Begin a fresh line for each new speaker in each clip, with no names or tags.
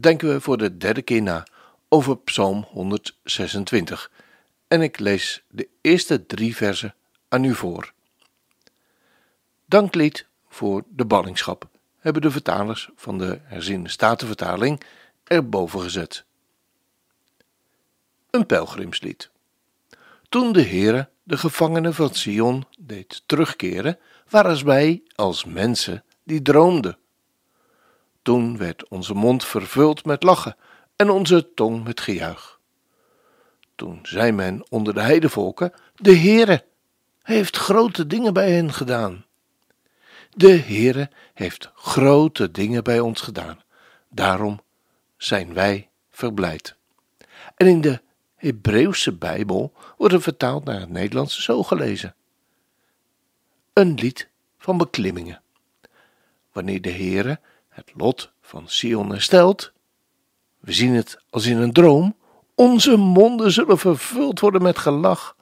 denken we voor de derde keer na over Psalm 126 en ik lees de eerste drie versen aan u voor. Danklied voor de ballingschap hebben de vertalers van de herziende statenvertaling erboven gezet. Een pelgrimslied. Toen de Heere de gevangenen van Sion deed terugkeren, waren wij als mensen die droomden. Toen werd onze mond vervuld met lachen en onze tong met gejuich. Toen zei men onder de heidevolken: De Heere heeft grote dingen bij hen gedaan. De Heere heeft grote dingen bij ons gedaan. Daarom zijn wij verblijd. En in de Hebreeuwse Bijbel wordt het vertaald naar het Nederlands zo gelezen: Een lied van beklimmingen. Wanneer de Heere het lot van Sion herstelt, we zien het als in een droom, onze monden zullen vervuld worden met gelach,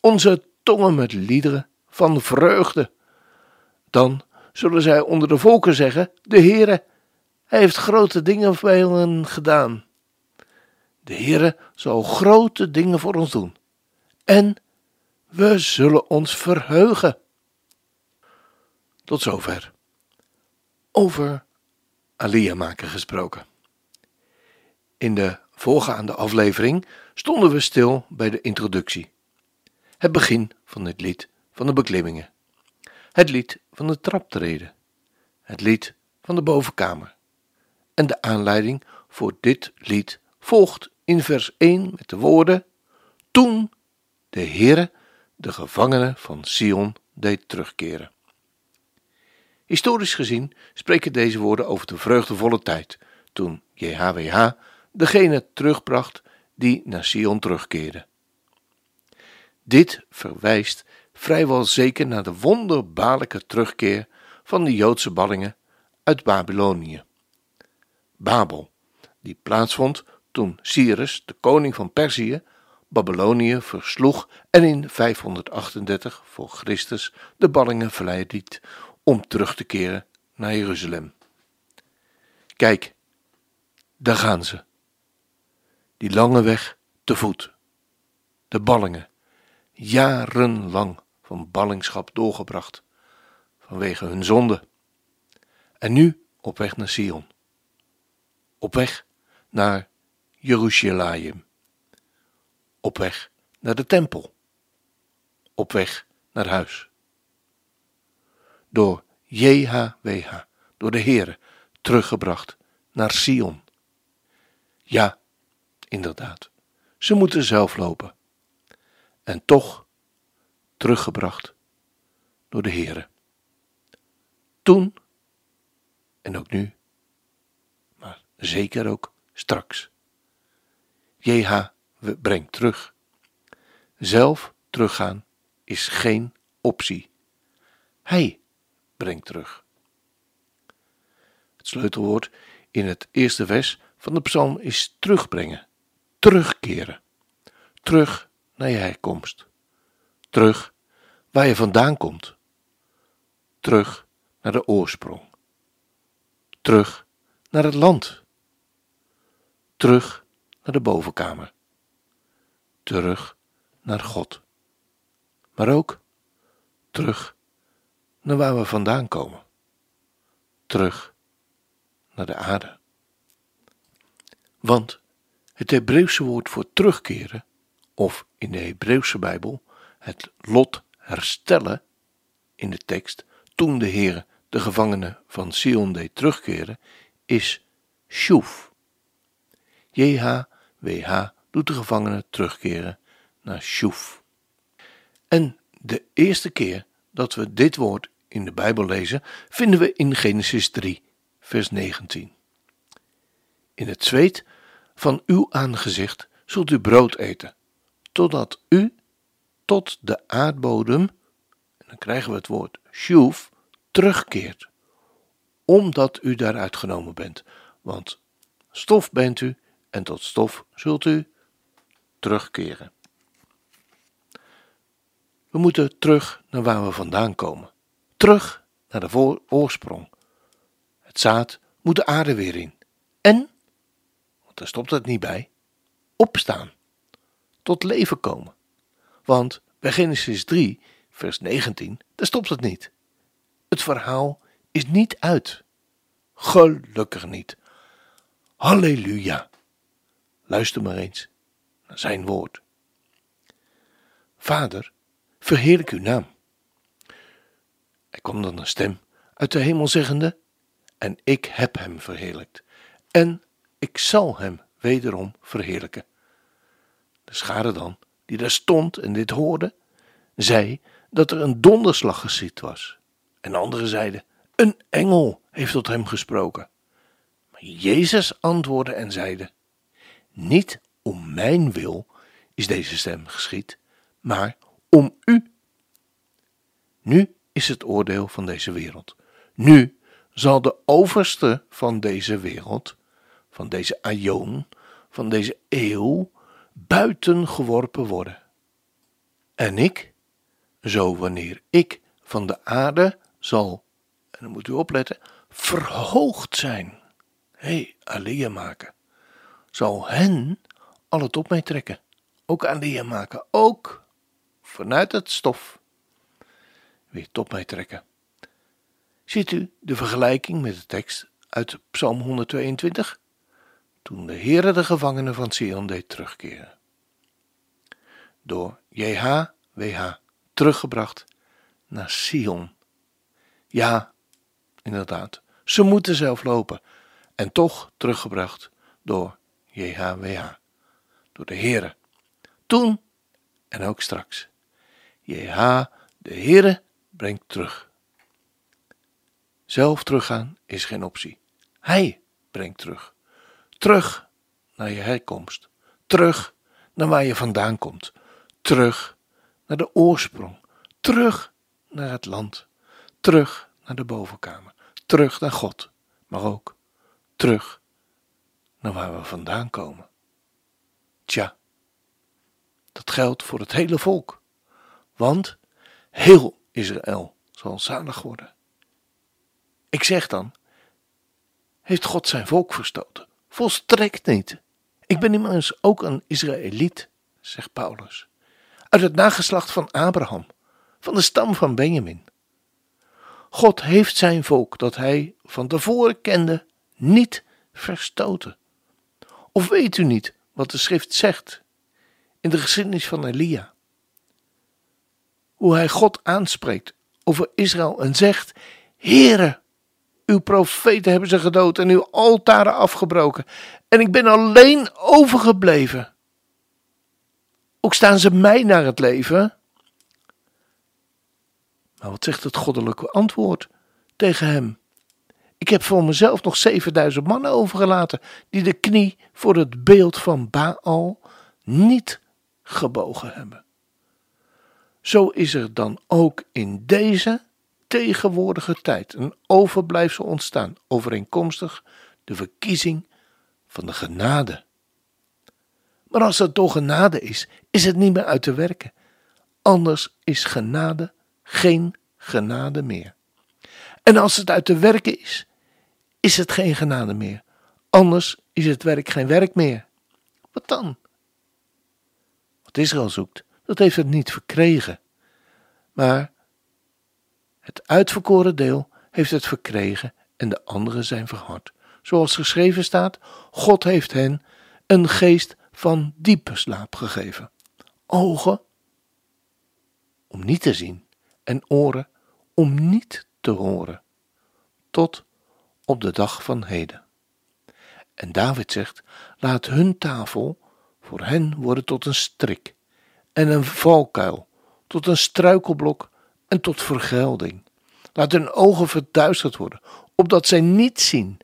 onze tongen met liederen van vreugde. Dan zullen zij onder de volken zeggen: De Heere, hij heeft grote dingen bij hen gedaan. De Heere zal grote dingen voor ons doen. En we zullen ons verheugen. Tot zover. Over Alia maken gesproken. In de voorgaande aflevering stonden we stil bij de introductie. Het begin van het lied van de beklimmingen. Het lied van de traptreden. Het lied van de bovenkamer. En de aanleiding voor dit lied volgt in vers 1 met de woorden: Toen de Heere de gevangenen van Sion deed terugkeren. Historisch gezien spreken deze woorden over de vreugdevolle tijd, toen JHWH degene terugbracht die naar Sion terugkeerde. Dit verwijst vrijwel zeker naar de wonderbaarlijke terugkeer van de Joodse ballingen uit Babylonië. Babel, die plaatsvond toen Cyrus, de koning van Perzië, Babylonië versloeg en in 538 voor Christus de ballingen vrij liet om terug te keren naar Jeruzalem. Kijk, daar gaan ze. Die lange weg te voet. De ballingen, jarenlang van ballingschap doorgebracht vanwege hun zonde. En nu op weg naar Sion. Op weg naar Jeruzalem. Op weg naar de tempel. Op weg naar huis. Door JHWH, door de Heere, teruggebracht naar Sion. Ja, inderdaad, ze moeten zelf lopen. En toch teruggebracht door de Heere. Toen en ook nu, maar zeker ook straks. JH brengt terug. Zelf teruggaan is geen optie. Hij brengt terug. Het sleutelwoord in het eerste vers van de psalm is terugbrengen, terugkeren, terug naar je herkomst, terug waar je vandaan komt, terug naar de oorsprong, terug naar het land, terug naar de bovenkamer, terug naar God, maar ook terug waar we vandaan komen, terug naar de aarde. Want het Hebreeuwse woord voor terugkeren, of in de Hebreeuwse Bijbel het lot herstellen in de tekst, toen de Heer de gevangenen van Sion deed terugkeren, is shuv. JHWH doet de gevangenen terugkeren naar shuv. En de eerste keer dat we dit woord in de Bijbel lezen, vinden we in Genesis 3, vers 19. In het zweet van uw aangezicht zult u brood eten, totdat u tot de aardbodem, en dan krijgen we het woord shuv, terugkeert, omdat u daaruit genomen bent. Want stof bent u en tot stof zult u terugkeren. We moeten terug naar waar we vandaan komen. Terug naar de oorsprong. Het zaad moet de aarde weer in. En, want daar stopt het niet bij, opstaan. Tot leven komen. Want bij Genesis 3, vers 19, daar stopt het niet. Het verhaal is niet uit. Gelukkig niet. Halleluja. Luister maar eens naar zijn woord. Vader, verheerlijk uw naam. Er kwam dan een stem uit de hemel zeggende, en ik heb hem verheerlijkt, en ik zal hem wederom verheerlijken. De schade dan, die daar stond en dit hoorde, zei dat er een donderslag geschied was. En anderen zeiden, een engel heeft tot hem gesproken. Maar Jezus antwoordde en zeide, niet om mijn wil is deze stem geschied, maar om u. Nu is het oordeel van deze wereld. Nu zal de overste van deze wereld, van deze aion, van deze eeuw, buiten geworpen worden. En ik, zo wanneer ik van de aarde zal, en dan moet u opletten, verhoogd zijn, hé, hey, maken, zal hen al het op mij trekken, ook Alia maken, ook vanuit het stof weer tot mij trekken. Ziet u de vergelijking met de tekst uit Psalm 122? Toen de Heere de gevangenen van Sion deed terugkeren. Door JHWH teruggebracht naar Sion. Ja, inderdaad, ze moeten zelf lopen en toch teruggebracht door JHWH, door de Heere. Toen en ook straks. JH, de Heere brengt terug. Zelf teruggaan is geen optie. Hij brengt terug. Terug naar je herkomst. Terug naar waar je vandaan komt. Terug naar de oorsprong. Terug naar het land. Terug naar de bovenkamer. Terug naar God. Maar ook terug naar waar we vandaan komen. Tja, dat geldt voor het hele volk. Want heel Israël zal zalig worden. Ik zeg dan, heeft God zijn volk verstoten? Volstrekt niet. Ik ben immers ook een Israëliet, zegt Paulus, uit het nageslacht van Abraham, van de stam van Benjamin. God heeft zijn volk dat hij van tevoren kende niet verstoten. Of weet u niet wat de schrift zegt in de geschiedenis van Elia? Hoe hij God aanspreekt over Israël en zegt: Heere, uw profeten hebben ze gedood en uw altaren afgebroken. En ik ben alleen overgebleven. Ook staan ze mij naar het leven. Maar wat zegt het goddelijke antwoord tegen hem? Ik heb voor mezelf nog 7000 mannen overgelaten die de knie voor het beeld van Baal niet gebogen hebben. Zo is er dan ook in deze tegenwoordige tijd een overblijfsel ontstaan, overeenkomstig de verkiezing van de genade. Maar als het toch genade is, is het niet meer uit te werken. Anders is genade geen genade meer. En als het uit te werken is, is het geen genade meer. Anders is het werk geen werk meer. Wat dan? Wat Israël zoekt, dat heeft het niet verkregen. Maar het uitverkoren deel heeft het verkregen en de anderen zijn verhard. Zoals geschreven staat: God heeft hen een geest van diepe slaap gegeven. Ogen om niet te zien en oren om niet te horen. Tot op de dag van heden. En David zegt: Laat hun tafel voor hen worden tot een strik en een valkuil, tot een struikelblok en tot vergelding. Laat hun ogen verduisterd worden, opdat zij niet zien,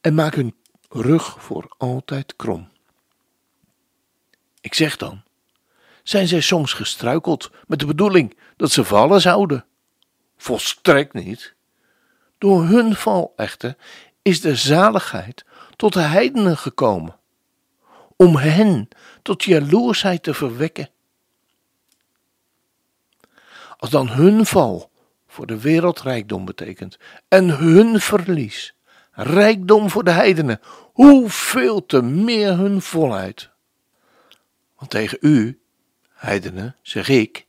en maak hun rug voor altijd krom. Ik zeg dan, zijn zij soms gestruikeld met de bedoeling dat ze vallen zouden? Volstrekt niet. Door hun val echter is de zaligheid tot de heidenen gekomen, om hen tot jaloersheid te verwekken. Als dan hun val voor de wereld rijkdom betekent en hun verlies rijkdom voor de heidenen, hoeveel te meer hun volheid. Want tegen u, heidenen, zeg ik,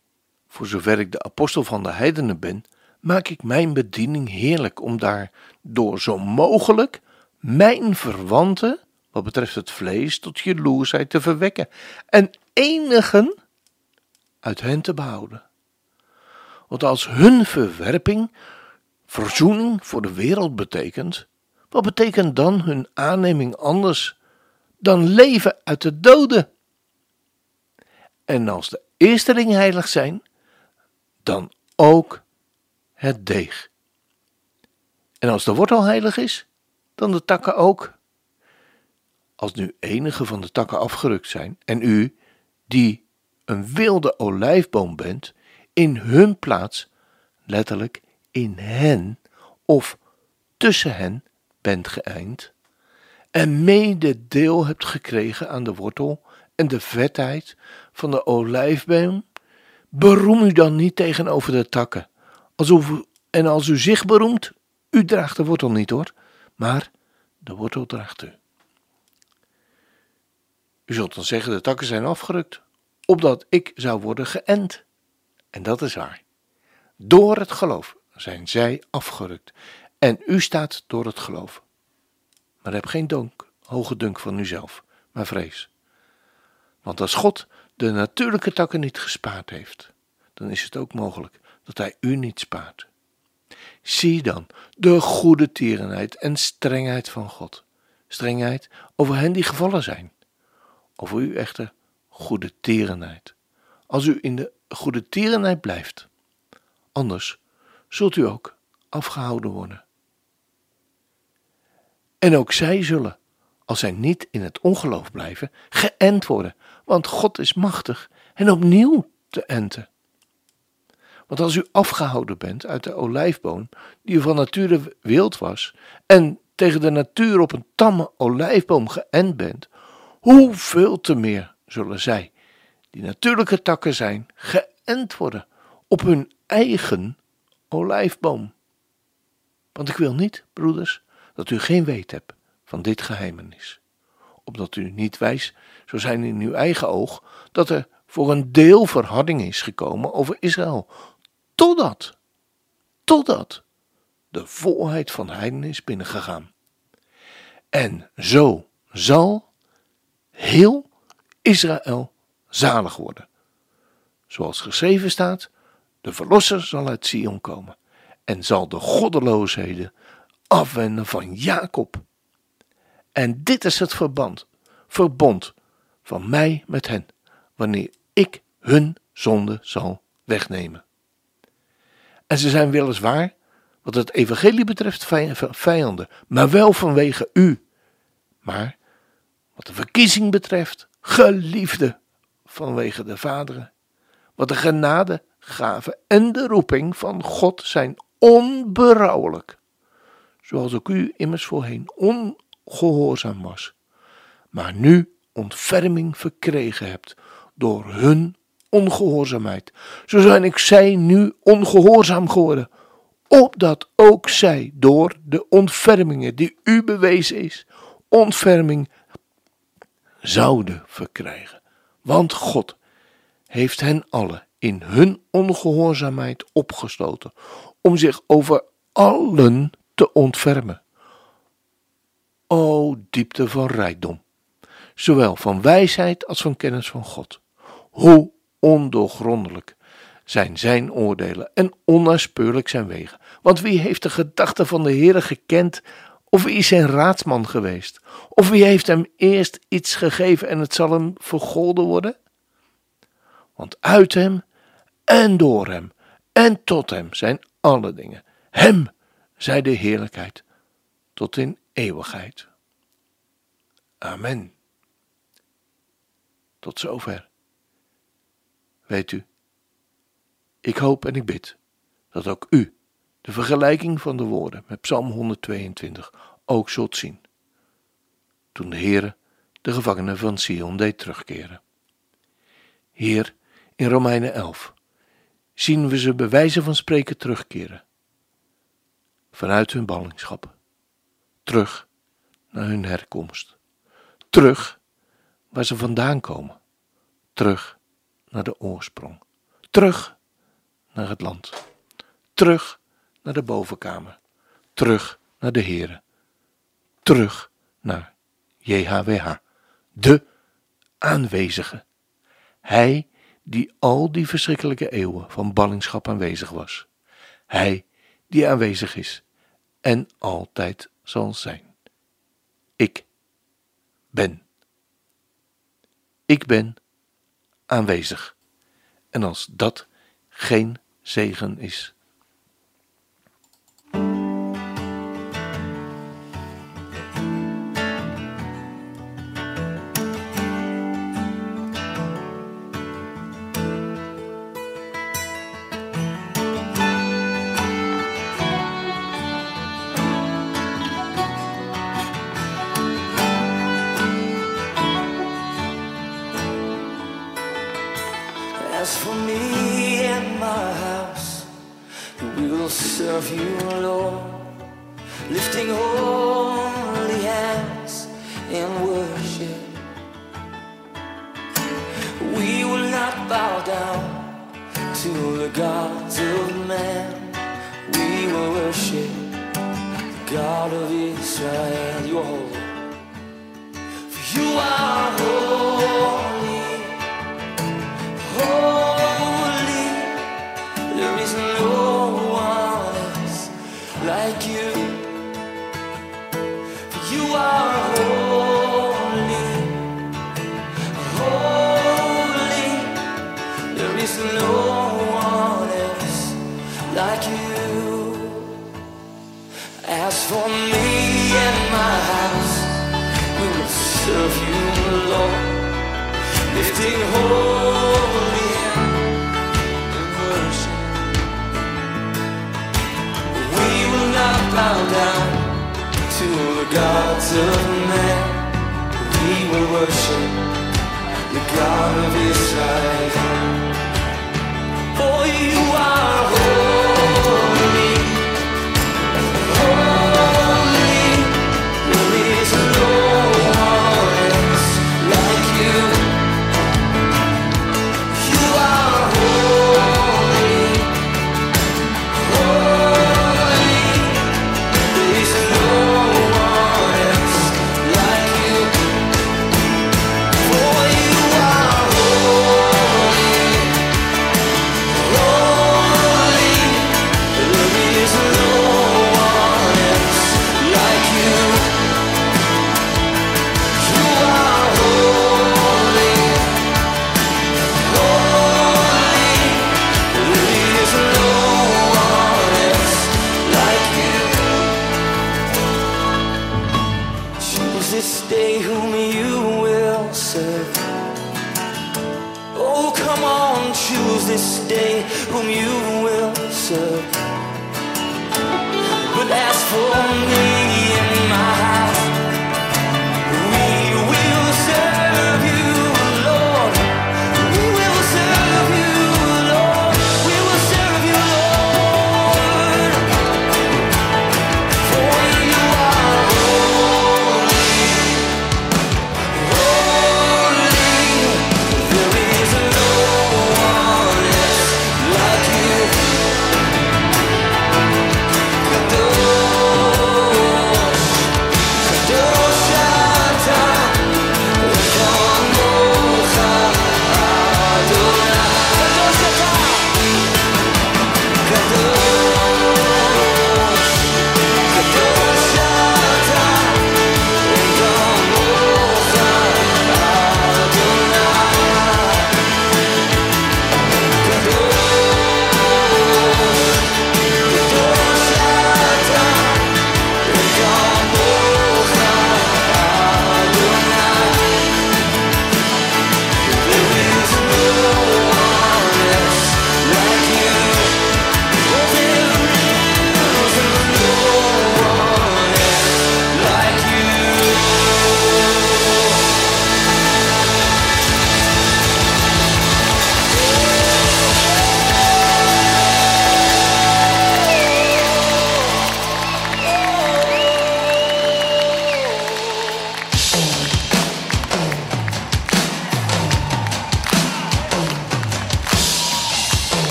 voor zover ik de apostel van de heidenen ben, maak ik mijn bediening heerlijk om daar door zo mogelijk mijn verwanten, wat betreft het vlees, tot jaloersheid te verwekken en enigen uit hen te behouden. Want als hun verwerping verzoening voor de wereld betekent, wat betekent dan hun aanneming anders dan leven uit de doden? En als de eerste dingen heilig zijn, dan ook het deeg. En als de wortel heilig is, dan de takken ook. Als nu enige van de takken afgerukt zijn en u, die een wilde olijfboom bent, in hun plaats, letterlijk in hen of tussen hen bent geëind en mede deel hebt gekregen aan de wortel en de vetheid van de olijfboom, beroem u dan niet tegenover de takken. Alsof en als u zich beroemt, u draagt de wortel niet hoor, maar de wortel draagt u. U zult dan zeggen, de takken zijn afgerukt, opdat ik zou worden geënt. En dat is waar. Door het geloof zijn zij afgerukt. En u staat door het geloof. Maar heb geen donk, hoge dunk van uzelf, maar vrees. Want als God de natuurlijke takken niet gespaard heeft, dan is het ook mogelijk dat Hij u niet spaart. Zie dan de goede tierenheid en strengheid van God. Strengheid over hen die gevallen zijn. Over u echter goede tierenheid. Als u in de goede tierenheid blijft. Anders zult u ook afgehouden worden. En ook zij zullen, als zij niet in het ongeloof blijven, geënt worden, want God is machtig en opnieuw te enten. Want als u afgehouden bent uit de olijfboom, die van nature wild was, en tegen de natuur op een tamme olijfboom geënt bent, hoeveel te meer zullen zij, die natuurlijke takken zijn, geënt worden op hun eigen olijfboom. Want ik wil niet, broeders, dat u geen weet hebt van dit geheimenis. Opdat u niet wijs zou zijn in uw eigen oog dat er voor een deel verharding is gekomen over Israël. Totdat, totdat de volheid van heiden is binnengegaan. En zo zal heel Israël zalig worden. Zoals geschreven staat, de verlosser zal uit Sion komen en zal de goddeloosheden afwenden van Jacob. En dit is het verband, verbond van mij met hen, wanneer ik hun zonde zal wegnemen. En ze zijn weliswaar, wat het evangelie betreft, vijanden, maar wel vanwege u. Maar wat de verkiezing betreft, geliefde vanwege de vaderen. Wat de genade, gaven en de roeping van God zijn onberouwelijk zoals ook u immers voorheen ongehoorzaam was, maar nu ontferming verkregen hebt door hun ongehoorzaamheid. Zo zijn ik zij nu ongehoorzaam geworden, opdat ook zij door de ontfermingen die u bewezen is, ontferming zouden verkrijgen. Want God heeft hen alle in hun ongehoorzaamheid opgesloten, om zich over allen te ontfermen. O diepte van rijkdom, zowel van wijsheid als van kennis van God. Hoe ondoorgrondelijk zijn zijn oordelen en onnaspeurlijk zijn wegen. Want wie heeft de gedachten van de Heere gekend, of wie is zijn raadsman geweest? Of wie heeft hem eerst iets gegeven en het zal hem vergolden worden? Want uit hem en door hem en tot hem zijn alle dingen. Hem zij de heerlijkheid tot in eeuwigheid. Amen. Tot zover. Weet u, ik hoop en ik bid dat ook u de vergelijking van de woorden met Psalm 122 ook zult zien. Toen de Heere de gevangenen van Sion deed terugkeren. Hier in Romeinen 11 zien we ze bij wijze van spreken terugkeren. Vanuit hun ballingschap. Terug naar hun herkomst. Terug waar ze vandaan komen. Terug naar de oorsprong. Terug naar het land. Terug naar de bovenkamer. Terug naar de Here. Terug naar JHWH. De aanwezige. Hij die al die verschrikkelijke eeuwen van ballingschap aanwezig was. Hij die aanwezig is en altijd zal zijn. Ik ben. Ik ben aanwezig. En als dat geen zegen is.
You are to the gods of men. We will worship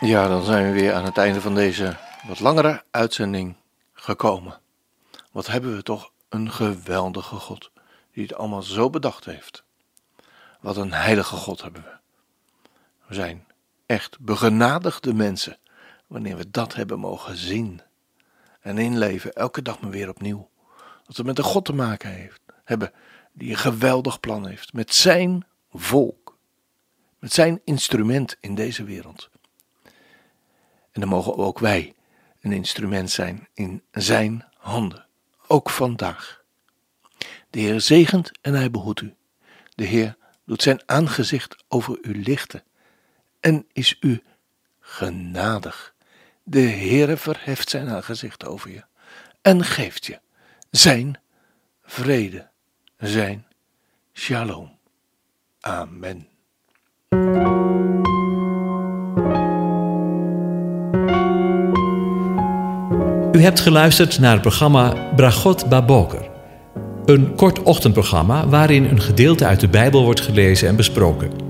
Ja, dan zijn we weer aan het einde van deze wat langere uitzending gekomen. Wat hebben we toch een geweldige God die het allemaal zo bedacht heeft. Wat een heilige God hebben we. We zijn echt begenadigde mensen wanneer we dat hebben mogen zien en inleven, elke dag maar weer opnieuw. Dat we met een God te maken heeft, hebben die een geweldig plan heeft met zijn volk, met zijn instrument in deze wereld. En dan mogen ook wij een instrument zijn in zijn handen, ook vandaag. De Heer zegent en hij behoedt u. De Heer doet zijn aangezicht over u lichten en is u genadig. De Heere verheft zijn aangezicht over je en geeft je zijn vrede, zijn shalom. Amen.
U hebt geluisterd naar het programma Bragot Baboker. Een kort ochtendprogramma waarin een gedeelte uit de Bijbel wordt gelezen en besproken.